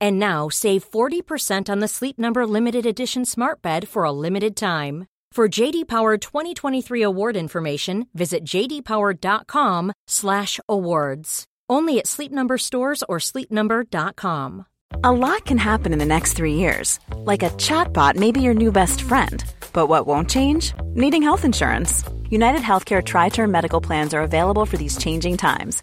And now save 40% on the Sleep Number limited edition Smart Bed for a limited time. For JD Power 2023 award information, visit jdpower.com/awards. Only at Sleep Number stores or sleepnumber.com. A lot can happen in the next three years. Like a chatbot may be your new best friend. But what won't change? Needing health insurance. United Healthcare Tri Term Medical Plans are available for these changing times.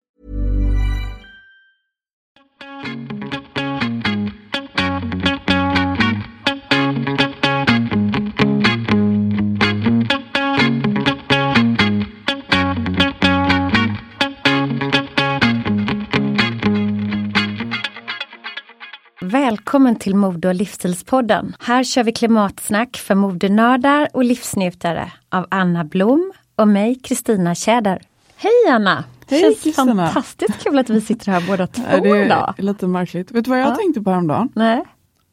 Välkommen till Mode och livsstilspodden. Här kör vi klimatsnack för modenördar och livsnjutare av Anna Blom och mig, Kristina Tjäder. Hej Anna! Hej Känns fantastiskt kul att vi sitter här båda två Ja, det idag. är lite märkligt. Vet du vad jag Ja. tänkte på häromdagen? Nej.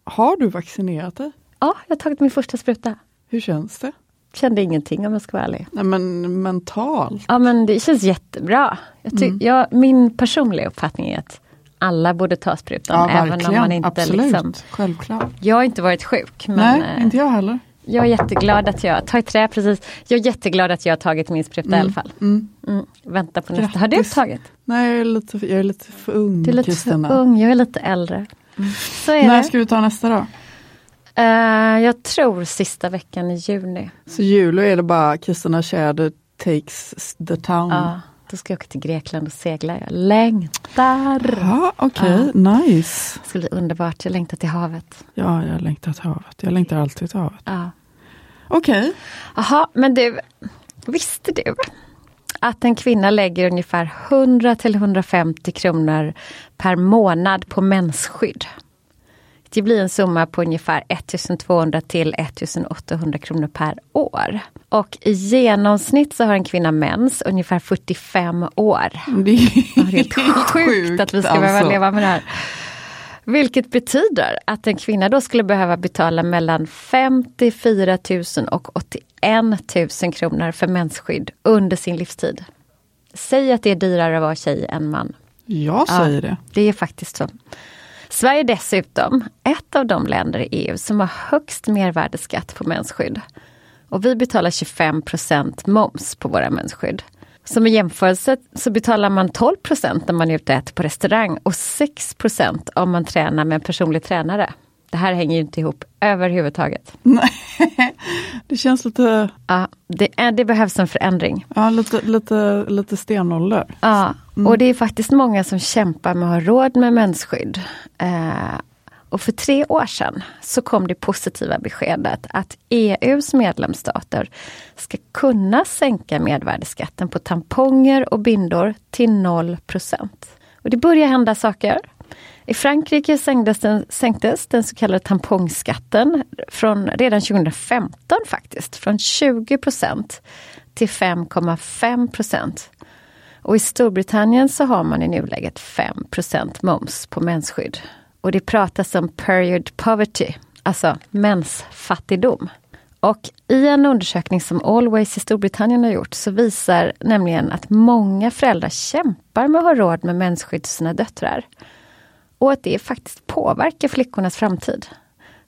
Har du vaccinerat dig? Ja, jag har tagit min första spruta. Hur känns det? Kände ingenting om jag ska vara ärlig. Nej men mentalt. Ja men det känns jättebra. Jag ty- Mm. jag, min personliga uppfattning är att alla borde ta sprutan Ja även om man inte absolut. liksom Självklart. Jag har inte varit sjuk men Nej, eh, inte jag heller. jag är jätteglad att jag, ta i trä precis, jag är jätteglad att jag har tagit min spruta i alla fall. Mm. Mm, vänta på nästa. Har du tagit? Nej, jag är lite, jag är lite för ung Du är lite Kristina. för ung, jag är lite äldre. Så är När det. ska vi ta nästa då? Eh, jag tror sista veckan i juni. Så jul är det bara Kristina Tjäder takes the town. Ja, då ska jag åka till Grekland och segla. Jag längtar. Ja, okej, nice. Det ska bli underbart. Jag längtar till havet. Ja, jag längtar till havet. Jag längtar alltid till havet. Ja. Okej. Jaha, men du, visste du att en kvinna lägger ungefär 100 till 150 kronor per månad på mensskydd? Det blir en summa på ungefär 1200 till 1800 kronor per år. Och i genomsnitt så har en kvinna mens ungefär 45 år. Det är Ja, helt sjukt att vi ska behöva alltså. leva med det här. Vilket betyder att en kvinna då skulle behöva betala mellan 54 000 och 81 000 kronor för mensskydd under sin livstid. Säg att det är dyrare att vara tjej än man. Jag säger det. Det är faktiskt så. Sverige är dessutom ett av de länder i EU som har högst mervärdesskatt på mensskydd. Och vi betalar 25% moms på våra mensskydd. Som i jämförelse så betalar man 12% när man är ute och äter på restaurang och 6% om man tränar med en personlig tränare. Det här hänger ju inte ihop överhuvudtaget. Nej. Det känns lite, Ja, det, är, det behövs en förändring. ja, lite, lite, lite stenålder. Ja, och det är faktiskt många som kämpar med att ha råd med mensskydd. Eh, och för tre år sedan så kom det positiva beskedet att EUs medlemsstater ska kunna sänka mervärdesskatten på tamponger och bindor till 0 Och det börjar hända saker. I Frankrike sänktes den, sänktes den så kallade tampongskatten från, redan 2015 faktiskt, från 20% till 5,5 och i Storbritannien så har man i nuläget 5% moms på mensskydd. Och det pratas om period poverty, alltså mensfattigdom. Och i en undersökning som Always i Storbritannien har gjort så visar nämligen att många föräldrar kämpar med att ha råd med mensskydd till sina döttrar. Och att det faktiskt påverkar flickornas framtid.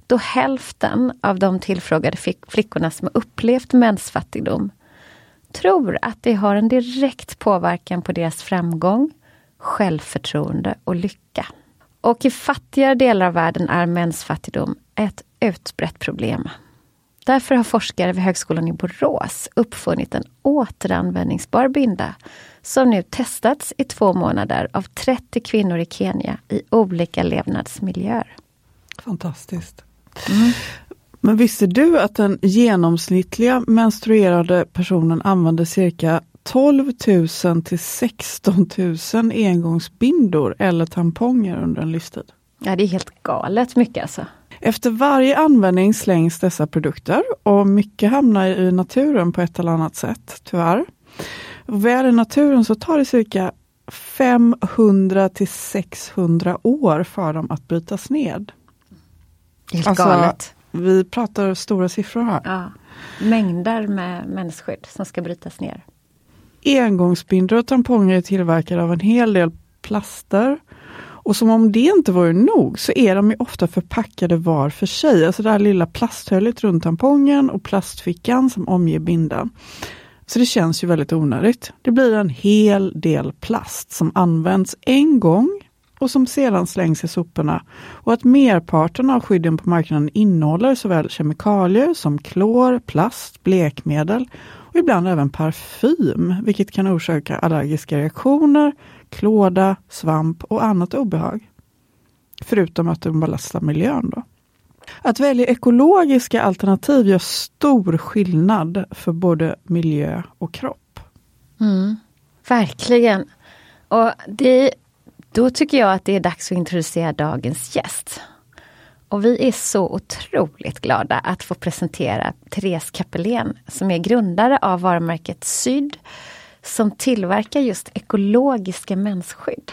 då hälften av de tillfrågade flickorna som upplevt mensfattigdom tror att det har en direkt påverkan på deras framgång, självförtroende och lycka. Och i fattigare delar av världen är mensfattigdom ett utbrett problem. Därför har forskare vid Högskolan i Borås uppfunnit en återanvändningsbar binda som nu testats i två månader av 30 kvinnor i Kenya i olika levnadsmiljöer. Fantastiskt. Mm. Men visste du att den genomsnittliga menstruerade personen använder cirka 12 000 till 16 000 engångsbindor eller tamponger under en livstid? Ja, det är helt galet mycket alltså. Efter varje användning slängs dessa produkter och mycket hamnar i naturen på ett eller annat sätt, tyvärr. Väl i naturen så tar det cirka 500 till 600 år för dem att brytas ned. Helt alltså, galet. Vi pratar stora siffror här. Ja. Mängder med mensskydd som ska brytas ner. Engångsbindor och tamponger är tillverkade av en hel del plaster. Och som om det inte vore nog så är de ofta förpackade var för sig. Alltså det här lilla plasthöljet runt tampongen och plastfickan som omger bindan. Så det känns ju väldigt onödigt. Det blir en hel del plast som används en gång och som sedan slängs i soporna. Och att merparten av skydden på marknaden innehåller såväl kemikalier som klor, plast, blekmedel och ibland även parfym, vilket kan orsaka allergiska reaktioner, klåda, svamp och annat obehag. Förutom att de belastar miljön. Då. Att välja ekologiska alternativ gör stor skillnad för både miljö och kropp. Mm, verkligen. Och det, då tycker jag att det är dags att introducera dagens gäst. Och vi är så otroligt glada att få presentera Therese Kapelén som är grundare av varumärket Syd som tillverkar just ekologiska mensskydd.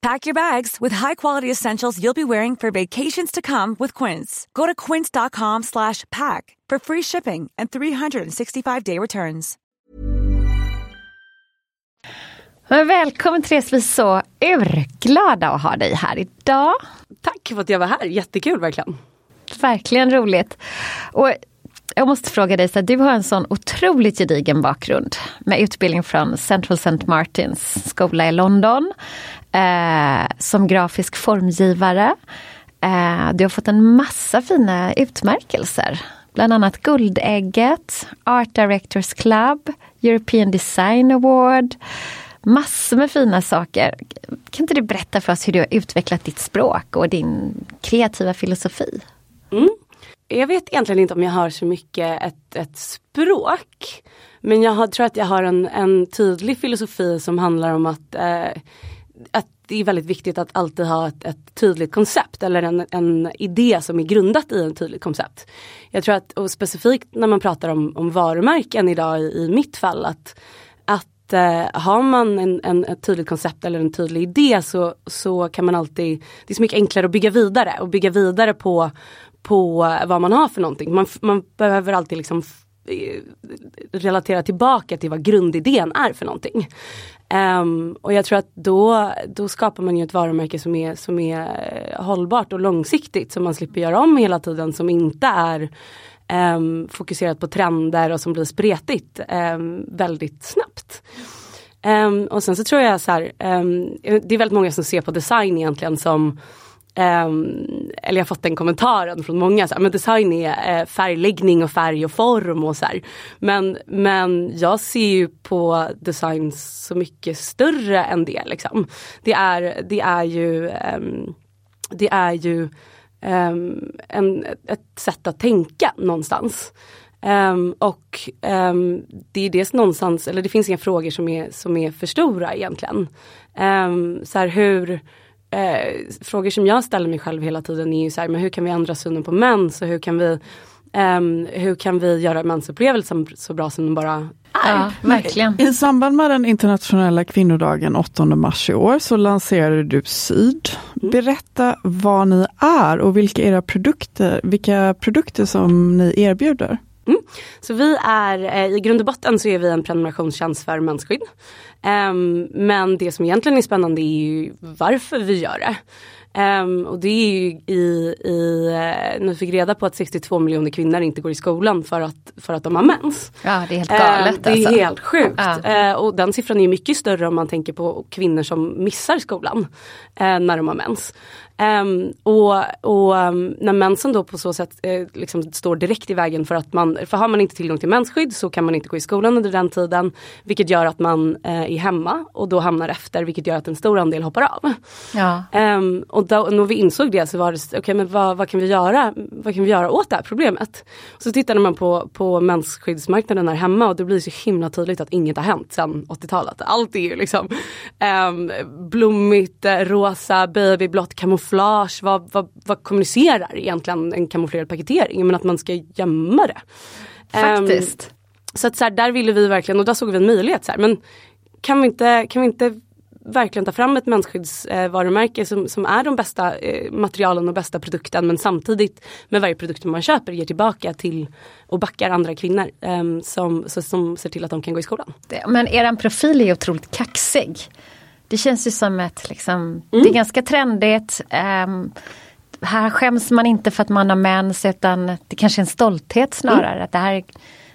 Pack your bags with high-quality essentials you'll be wearing for vacations to come with Quince. Go to quince.com slash pack for free shipping and 365-day returns. Men välkommen Therese, vi är så urglada att ha dig här idag. Tack för att jag var här, jättekul verkligen. Verkligen roligt. Och jag måste fråga dig, så du har en sån otroligt gedigen bakgrund med utbildning från Central St. Martins skola i London. Eh, som grafisk formgivare. Eh, du har fått en massa fina utmärkelser. Bland annat Guldägget, Art Directors Club, European Design Award. Massor med fina saker. Kan inte du berätta för oss hur du har utvecklat ditt språk och din kreativa filosofi? Mm. Jag vet egentligen inte om jag har så mycket ett, ett språk. Men jag har, tror att jag har en, en tydlig filosofi som handlar om att, eh, att det är väldigt viktigt att alltid ha ett, ett tydligt koncept eller en, en, idé som är grundat i ett tydligt koncept. Jag tror att, och specifikt när man pratar om, om varumärken idag i, i mitt fall, att, att eh, har man en, en, ett tydligt koncept eller en tydlig idé så, så kan man alltid, det är så mycket enklare att bygga vidare och bygga vidare på, på vad man har för någonting. Man, man behöver alltid liksom eh, relatera tillbaka till vad grundidén är för någonting. Um, och jag tror att då, då skapar man ju ett varumärke som är, som är eh, hållbart och långsiktigt som man slipper göra om hela tiden som inte är um, fokuserat på trender och som blir spretigt um, väldigt snabbt. och sen så tror jag så här, det är väldigt många som ser på design egentligen som Ehm, eller jag har fått den kommentaren från många, så här, men design är eh, färgläggning och färg och form och så här. Men, men jag ser ju på design så mycket större än det. Liksom. Det, är, det är ju, ehm, det är ju ehm, en, ett sätt att tänka någonstans. Um, och um, det är dels någonstans, eller det finns inga frågor som är, som är för stora egentligen. Um, så här, hur, eh, frågor som jag ställer mig själv hela tiden är ju så här, men hur kan vi ändra synen på mens och hur kan vi Um, hur kan vi göra mensupplevelsen så bra som den bara är? Ja, verkligen. I samband med den internationella kvinnodagen 8 mars i år så lanserade du Syd. Mm. Berätta vad ni är och vilka era produkter, vilka produkter som ni erbjuder. Mm. Så vi är, eh, i grund och botten så är vi en prenumerationstjänst för mensskydd. Um, men det som egentligen är spännande är ju varför vi gör det. Um, och det är ju i, i uh, nu fick reda på att 62 miljoner kvinnor inte går i skolan för att, för att de har mens. Ja det är helt galet. Uh, det är alltså. helt sjukt. Ja. Uh, och den siffran är mycket större om man tänker på kvinnor som missar skolan när de har mens. Um, och, och um, när mensen då på så sätt eh, liksom står direkt i vägen för att man, för har man inte tillgång till mensskydd så kan man inte gå i skolan under den tiden. Vilket gör att man eh, är hemma och då hamnar efter vilket gör att en stor andel hoppar av. Ja. Um, och då, när vi insåg det så var det, okej okay, men vad, vad, kan vi göra, vad kan vi göra åt det här problemet? Så tittade man på, på mensskyddsmarknaden här hemma och det blir så himla tydligt att inget har hänt sedan 80-talet. Allt är ju liksom um, blommigt, rosa, babyblått, kamouflage kamouflage, vad, vad, vad kommunicerar egentligen en kamouflerad paketering? Men att man ska gömma det. Faktiskt. Um, så att så här, där ville vi verkligen, och där såg vi en möjlighet. Så här, men kan vi, inte, kan vi inte verkligen ta fram ett mensskyddsvarumärke som, som är de bästa eh, materialen och bästa produkten men samtidigt med varje produkt man köper ger tillbaka till och backar andra kvinnor eh, som, som ser till att de kan gå i skolan. Men er profil är otroligt kaxig. Det känns ju som ett, liksom, mm. det är ganska trendigt. Um, här skäms man inte för att man har mens utan det kanske är en stolthet snarare. Mm. Att det här är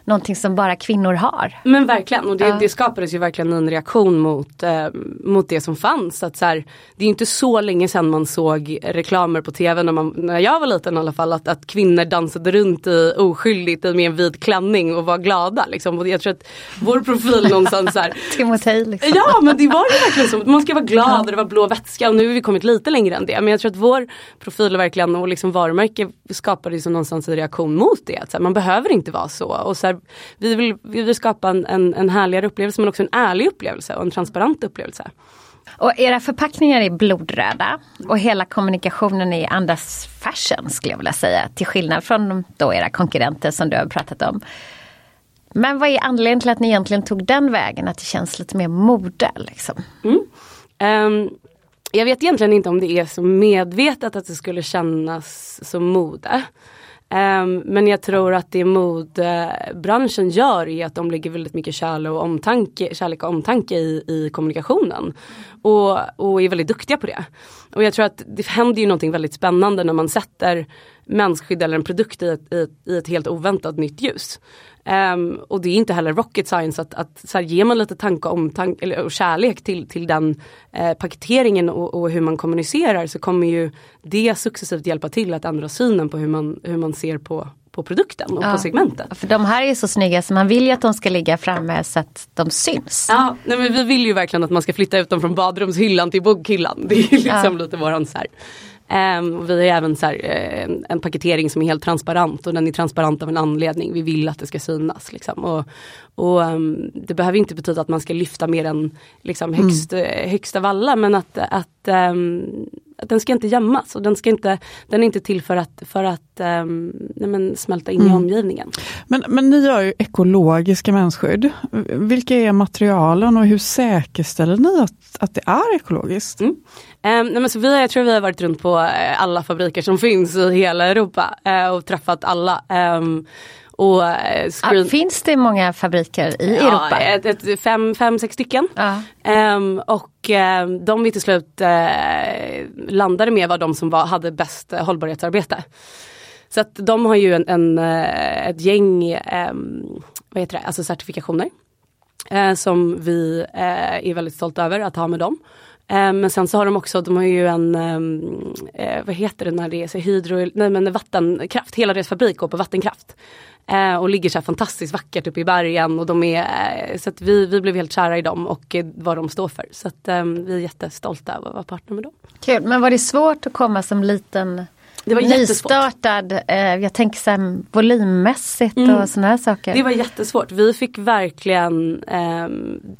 någonting som bara kvinnor har. Men verkligen och det, ja. det skapades ju verkligen en reaktion mot, eh, mot det som fanns. Att så här, det är inte så länge sedan man såg reklamer på tv när, man, när jag var liten i alla fall. Att, att kvinnor dansade runt i, oskyldigt med en vit klänning och var glada. Liksom. Och jag tror att vår profil någonstans här. Timotej liksom. Ja men det var ju verkligen så. Man ska vara glad och det var blå vätska och nu har vi kommit lite längre än det. Men jag tror att vår profil verkligen och liksom varumärke skapade liksom någonstans en reaktion mot det. Att så här, man behöver inte vara så. Och så här, vi, vill, vi vill skapa en, en, en härligare upplevelse men också en ärlig upplevelse och en transparent upplevelse. Och era förpackningar är blodröda och hela kommunikationen är andas fashion skulle jag vilja säga. Till skillnad från då era konkurrenter som du har pratat om. Men vad är anledningen till att ni egentligen tog den vägen? Att det känns lite mer mode liksom? Mm. Um, jag vet egentligen inte om det är så medvetet att det skulle kännas som mode. Ehm, men jag tror att det modebranschen gör är att de lägger väldigt mycket kärlek och omtanke, kärlek och omtanke i, i kommunikationen. Och, och är väldigt duktiga på det. Och jag tror att det händer ju någonting väldigt spännande när man sätter mensskydd eller en produkt i ett, i ett, i ett helt oväntat nytt ljus. Um, och det är inte heller rocket science att, att så här, ger man lite tanke om tank, eller, och kärlek till, till den eh, paketeringen och, och, hur man kommunicerar så kommer ju det successivt hjälpa till att ändra synen på hur man, hur man ser på, på produkten och ja, på segmentet. För de här är så snygga så man vill ju att de ska ligga framme så att de syns. Ja, nej, men vi vill ju verkligen att man ska flytta ut dem från badrumshyllan till bokhyllan. Det är liksom ja. lite våran så här Um, vi har även så här, uh, en paketering som är helt transparent och den är transparent av en anledning. Vi vill att det ska synas. Liksom. Och, och um, det behöver inte betyda att man ska lyfta mer än liksom, högst, mm. uh, högst av alla men att, att, um, att den ska inte gömmas och den, ska inte, den är inte till för att, för att um, nej, men, smälta in mm. i omgivningen. Men, men ni gör ju ekologiska mensskydd. Vilka är materialen och hur säkerställer ni att, att det är ekologiskt? Mm. Um, nej men så vi, jag tror vi har varit runt på uh, alla fabriker som finns i hela Europa uh, och träffat alla. Um, och, uh, screen... ah, finns det många fabriker i ja, Europa? Ett, ett, fem, fem, sex stycken. Um, och de vi till slut landade med var de som var, hade bäst hållbarhetsarbete. Så att de har ju en, en ett gäng vad heter det, alltså certifikationer. som vi är väldigt stolta över att ha med dem. Ehm, men sen så har de också, de har ju en, ehm, eh, vad heter det när det är så hydro, nej men vattenkraft, hela deras fabrik går på vattenkraft. Ehm, och ligger så här fantastiskt vackert uppe i bergen och de är, eh, så att vi, vi blev helt kära i dem och eh, vad de står för. Så att vi är jättestolta över att vara partner med dem. Kul, men var det svårt att komma som liten det var nystartad, eh, jag tänker här, volymmässigt mm. och sådana här saker. Det var jättesvårt. Vi fick verkligen, eh,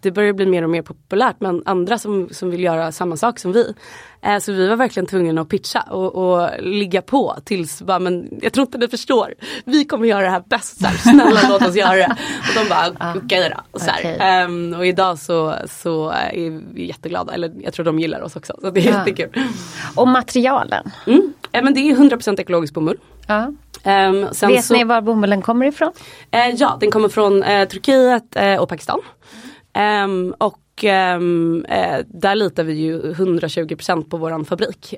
det börjar bli mer och mer populärt men andra som, som vill göra samma sak som vi. Eh, så vi var verkligen tvungna att pitcha och, och ligga på tills bara, men jag tror inte ni förstår. Vi kommer göra det här bäst, så här, snälla låt oss göra det. Och de bara ah, okej okay då. Och, så okay. um, och idag så, så är vi jätteglada, eller jag tror de gillar oss också. Så det är ja. jättekul. Och materialen? Mm. Ja, men det är 100% ekologisk bomull. Ja. Um, Vet så, ni var bomullen kommer ifrån? Uh, ja, den kommer från uh, Turkiet uh, och Pakistan. Um, och um, där litar vi ju 120% på våran fabrik.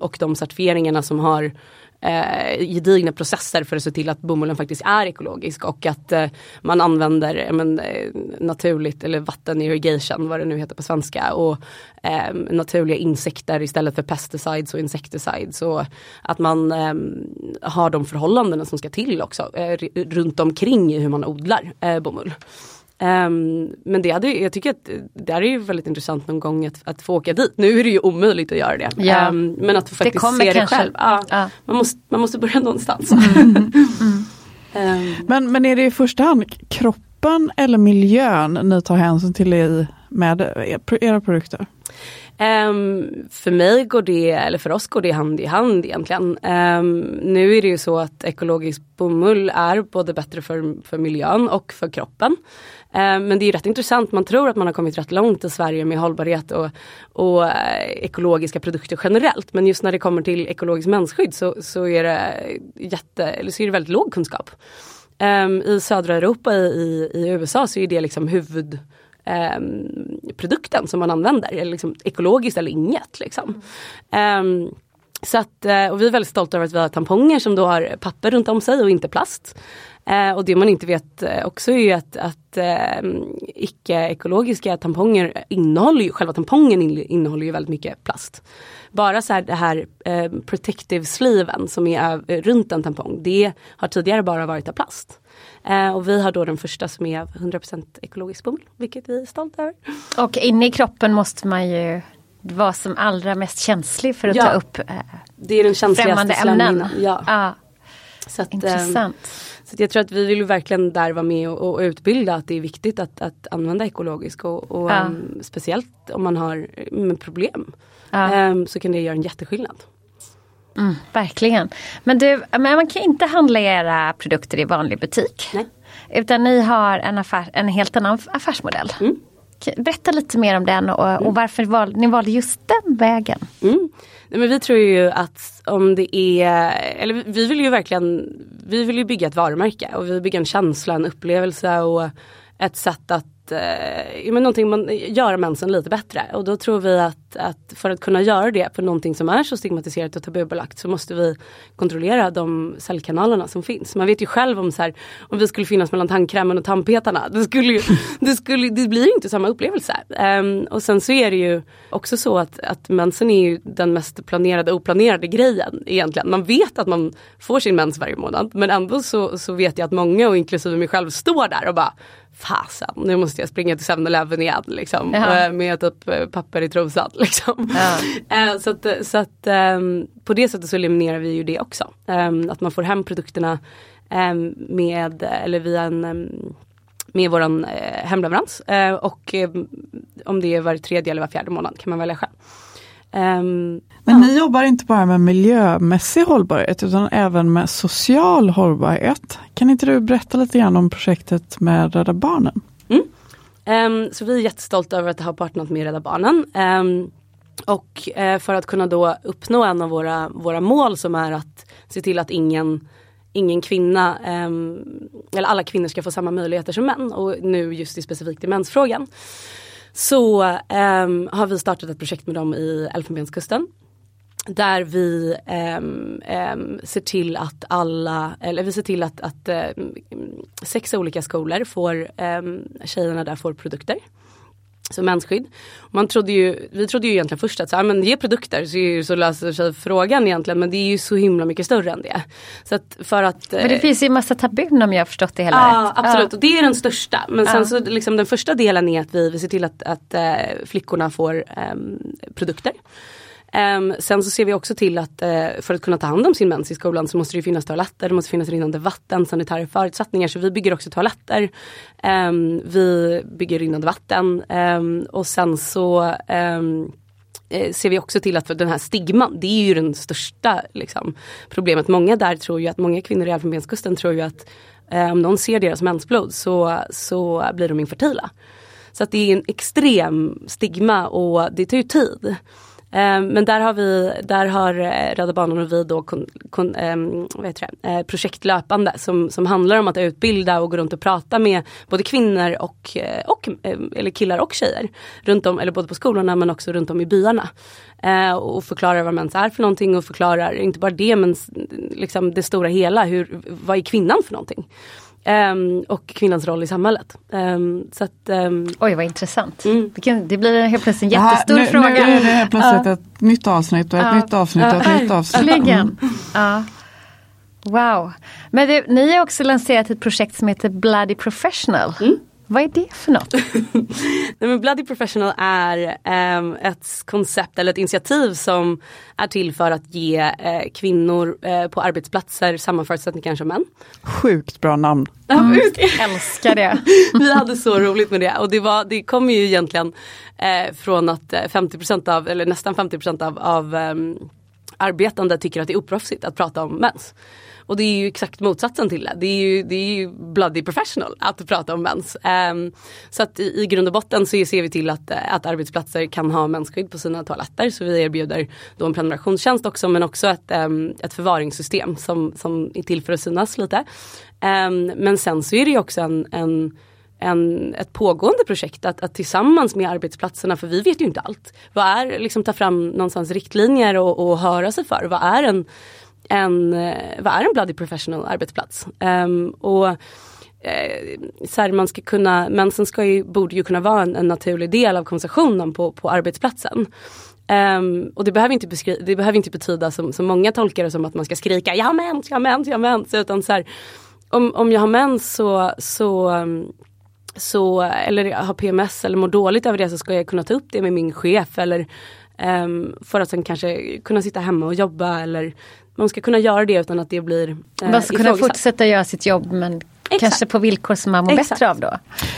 Och de certifieringarna som har eh, gedigna processer för att se till att bomullen faktiskt är ekologisk och att eh, man använder men, eh, naturligt eller vatten irrigation vad det nu heter på svenska och eh, naturliga insekter istället för pesticides och insecticides och att man eh, har de förhållandena som ska till också eh, runt omkring hur man odlar eh, bomull. Um, men det hade, jag tycker att det är ju väldigt intressant någon gång att, att få åka dit. Nu är det ju omöjligt att göra det. Ja. Um, men att få faktiskt det se det själv. Ja, ja. Man, måste, man måste börja någonstans. Mm. Mm. um. men, men är det i första hand kroppen eller miljön ni tar hänsyn till i, med era produkter? Um, för mig går det, eller för oss går det hand i hand egentligen. Um, nu är det ju så att ekologisk bomull är både bättre för, för miljön och för kroppen. Eh, men det är rätt intressant, man tror att man har kommit rätt långt i Sverige med hållbarhet och, och eh, ekologiska produkter generellt. Men just när det kommer till ekologiskt mensskydd så, så, är, det jätte, eller så är det väldigt låg kunskap. Ehm, I södra Europa, i, i USA, så är det liksom huvud ehm, produkten som man använder. Eller liksom, ekologiskt eller inget. Liksom. Mm. Um, så att, eh, och vi är väldigt stolta över att vi har tamponger som då har papper runt om sig och inte plast. Eh, och det man inte vet eh, också är att, att eh, icke-ekologiska tamponger innehåller ju, själva tampongen innehåller ju väldigt mycket plast. Bara så här det här eh, protective sleeven som är eh, runt en tampong, det har tidigare bara varit av plast. Eh, och vi har då den första som är 100% ekologisk bomull, vilket vi är stolta över. Och inne i kroppen måste man ju vara som allra mest känslig för att ja, ta upp eh, det är den känsligaste främmande ämnen. Ja. Ah. Så att, Intressant. Så jag tror att vi vill verkligen där vara med och, och utbilda att det är viktigt att, att använda ekologiskt och, och Ja. um, speciellt om man har mm, problem. Ja. Um, så kan det göra en jätteskillnad. Mm, verkligen. Men du, men man kan inte handla era produkter i vanlig butik. Nej. Utan ni har en, affär, en helt annan affärsmodell. Mm. Berätta lite mer om den och, och varför val, ni valde just den vägen. Mm. Nej, men vi tror ju att om det är, eller vi- vi vill ju verkligen, vi vill ju bygga ett varumärke och vi vill bygga en känsla, en upplevelse och ett sätt att eh, men någonting man, göra mensen lite bättre. Och då tror vi att, att för att kunna göra det för någonting som är så stigmatiserat och tabubelagt så måste vi kontrollera de säljkanalerna som finns. Man vet ju själv om så här, om vi skulle finnas mellan tandkrämen och tandpetarna. Det, skulle ju, det, skulle, det blir ju inte samma upplevelse. Um, och sen så är det ju också så att, att mensen är ju den mest planerade oplanerade grejen egentligen. Man vet att man får sin mens varje månad men ändå så, så vet jag att många och inklusive mig själv står där och bara Fasen, nu måste jag springa till 7-Eleven igen liksom. Ja. Eh, Med typ eh, papper i trosan liksom. Ja. Eh, Så att, så att ehm, på det sättet så eliminerar vi ju det också. Ehm, Att man får hem produkterna ehm, med, eller via en med våran hemleverans och om det är var tredje eller var fjärde månad kan man välja själv. Ehm, Men ni jobbar inte bara med miljömässig hållbarhet utan även med social hållbarhet. Kan inte du berätta lite grann om projektet med Rädda Barnen? Ehm, så vi är jättestolta över att ha partnerat med Rädda Barnen. Ehm, och eh, för att kunna då uppnå en av våra, våra mål som är att se till att ingen Ingen kvinna, eller alla kvinnor ska få samma möjligheter som män och nu just i specifikt i mensfrågan. Så um, har vi startat ett projekt med dem i Elfenbenskusten. Där vi um, um, ser till att alla, eller vi ser till att, att ehm, sex olika skolor får, um, tjejerna där får produkter. Så mensskydd. Man trodde ju, vi trodde ju egentligen först att så, här, men ge produkter så, så löser sig frågan egentligen men det är ju så himla mycket större än det. Så att för att, Men det eh, finns ju massa tabun om jag har förstått det hela Ja rätt. absolut och det är den största. Men Ja. sen så liksom den första delen är att vi, vi ser till att, att eh, flickorna får ehm, produkter. Um, sen så ser vi också till att uh, för att kunna ta hand om sin mens i skolan så måste det ju finnas toaletter, det måste finnas rinnande vatten, sanitära förutsättningar. Så vi bygger också toaletter. Um, vi bygger rinnande vatten um, och sen så eh, ser vi också till att för den här stigman, det är ju den största liksom, problemet. Många där tror ju att, många kvinnor i Elfenbenskusten tror ju att eh, om någon ser deras mensblod så, så blir de infertila. Så att det är en extrem stigma och det tar ju tid. Ehm, men där har vi, där har eh, Rädda Barnen och vi då kon, kon, ehm, vad heter det, eh, projekt löpande som, som handlar om att utbilda och gå runt och prata med både kvinnor och, eh, och eh, eller killar och tjejer. Runt om, eller både på skolorna men också runt om i byarna. Eh, och förklarar vad mens är för någonting och förklarar inte bara det men liksom det stora hela. Hur, vad är kvinnan för någonting? Ehm, och kvinnans roll i samhället. Ehm, så att, ehm, Oj vad intressant. Mm. Vilken, det blir helt plötsligt en Det jättestor nu, fråga. Nu är det helt plötsligt ett nytt avsnitt och ett Ja. nytt avsnitt och ett Ja, nytt avsnitt. Verkligen. Ja. Wow. Men du, ni har också lanserat ett projekt som heter Bloody Professional. Mm. Vad är det för något? Nej, men Bloody Professional är ehm, ett koncept eller ett initiativ som är till för att ge eh, kvinnor eh, på arbetsplatser samma förutsättningar som män. Sjukt bra namn. Just det. Älskar det. Vi hade så roligt med det och det, var, det kom ju egentligen eh, från att eh, 50% av, eller nästan 50% av, av ehm, arbetande tycker att det är oproffsigt att prata om mens. Och det är ju exakt motsatsen till det. Det är ju, det är ju bloody professional att prata om mens. Um, så att i, i grund och botten så ser vi till att, eh, att arbetsplatser kan ha mensskydd på sina toaletter. Så vi erbjuder då en prenumerationstjänst också men också ett, um, ett förvaringssystem som, som är till för att synas lite. Um, men sen så är det ju också en, en en, ett pågående projekt att, att tillsammans med arbetsplatserna, för vi vet ju inte allt. Vad är, liksom ta fram någonstans riktlinjer och, och höra sig för. Vad är en, en, eh, vad är en bloody professional arbetsplats? Um, och eh, så här, man ska kunna, mensen ska ju, borde ju kunna vara en, en naturlig del av konversationen på, på arbetsplatsen. Um, och det behöver inte, beskri- det behöver inte betyda som, som många tolkar det som att man ska skrika jag har mens, jag har mens, jag har mens. Utan så här, om, om jag har mens så, så så, eller har PMS eller mår dåligt över det så ska jag kunna ta upp det med min chef eller Um, för att sen kanske kunna sitta hemma och jobba eller man ska kunna göra det utan att det blir eh, Man ska kunna fortsätta göra sitt jobb men Exakt. kanske på villkor som man mår Exakt. bättre av då.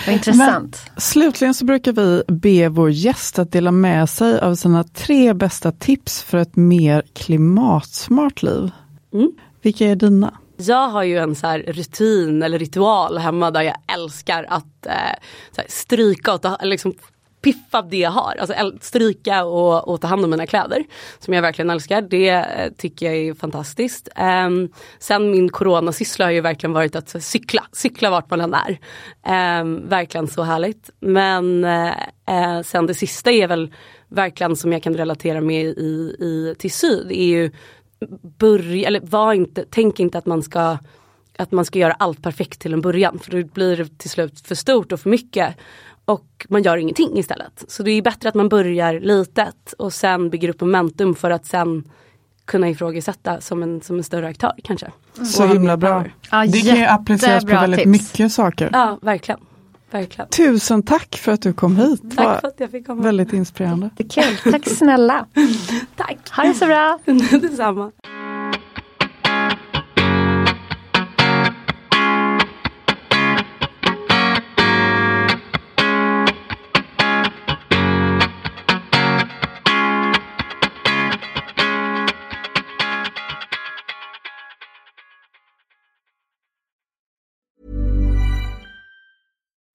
Vad intressant. Men, slutligen så brukar vi be vår gäst att dela med sig av sina tre bästa tips för ett mer klimatsmart liv. Mm. Vilka är dina? Jag har ju en så rutin eller ritual hemma där jag älskar att eh, stryka och ta, liksom piffa det jag har. Alltså stryka och, och, ta hand om mina kläder. Som jag verkligen älskar. Det eh, tycker jag är fantastiskt. Um, sen min coronasyssla har ju verkligen varit att cykla. Cykla vart man än är. Um, verkligen så härligt. Men uh, sen det sista är väl verkligen som jag kan relatera med i, i, till syd. är ju börja, eller var inte, tänk inte att man ska att man ska göra allt perfekt till en början för då blir det till slut för stort och för mycket och man gör ingenting istället. Så det är bättre att man börjar litet och sen bygger upp momentum för att sen kunna ifrågasätta som en, som en större aktör kanske. Mm. Så himla bra. Ja, det kan ju appliceras på väldigt tips. mycket saker. Ja, verkligen. verkligen. Tusen tack för att du kom hit. Tack för att jag fick komma. Väldigt inspirerande. Kul. Tack snälla. tack. Ha det så bra. Detsamma.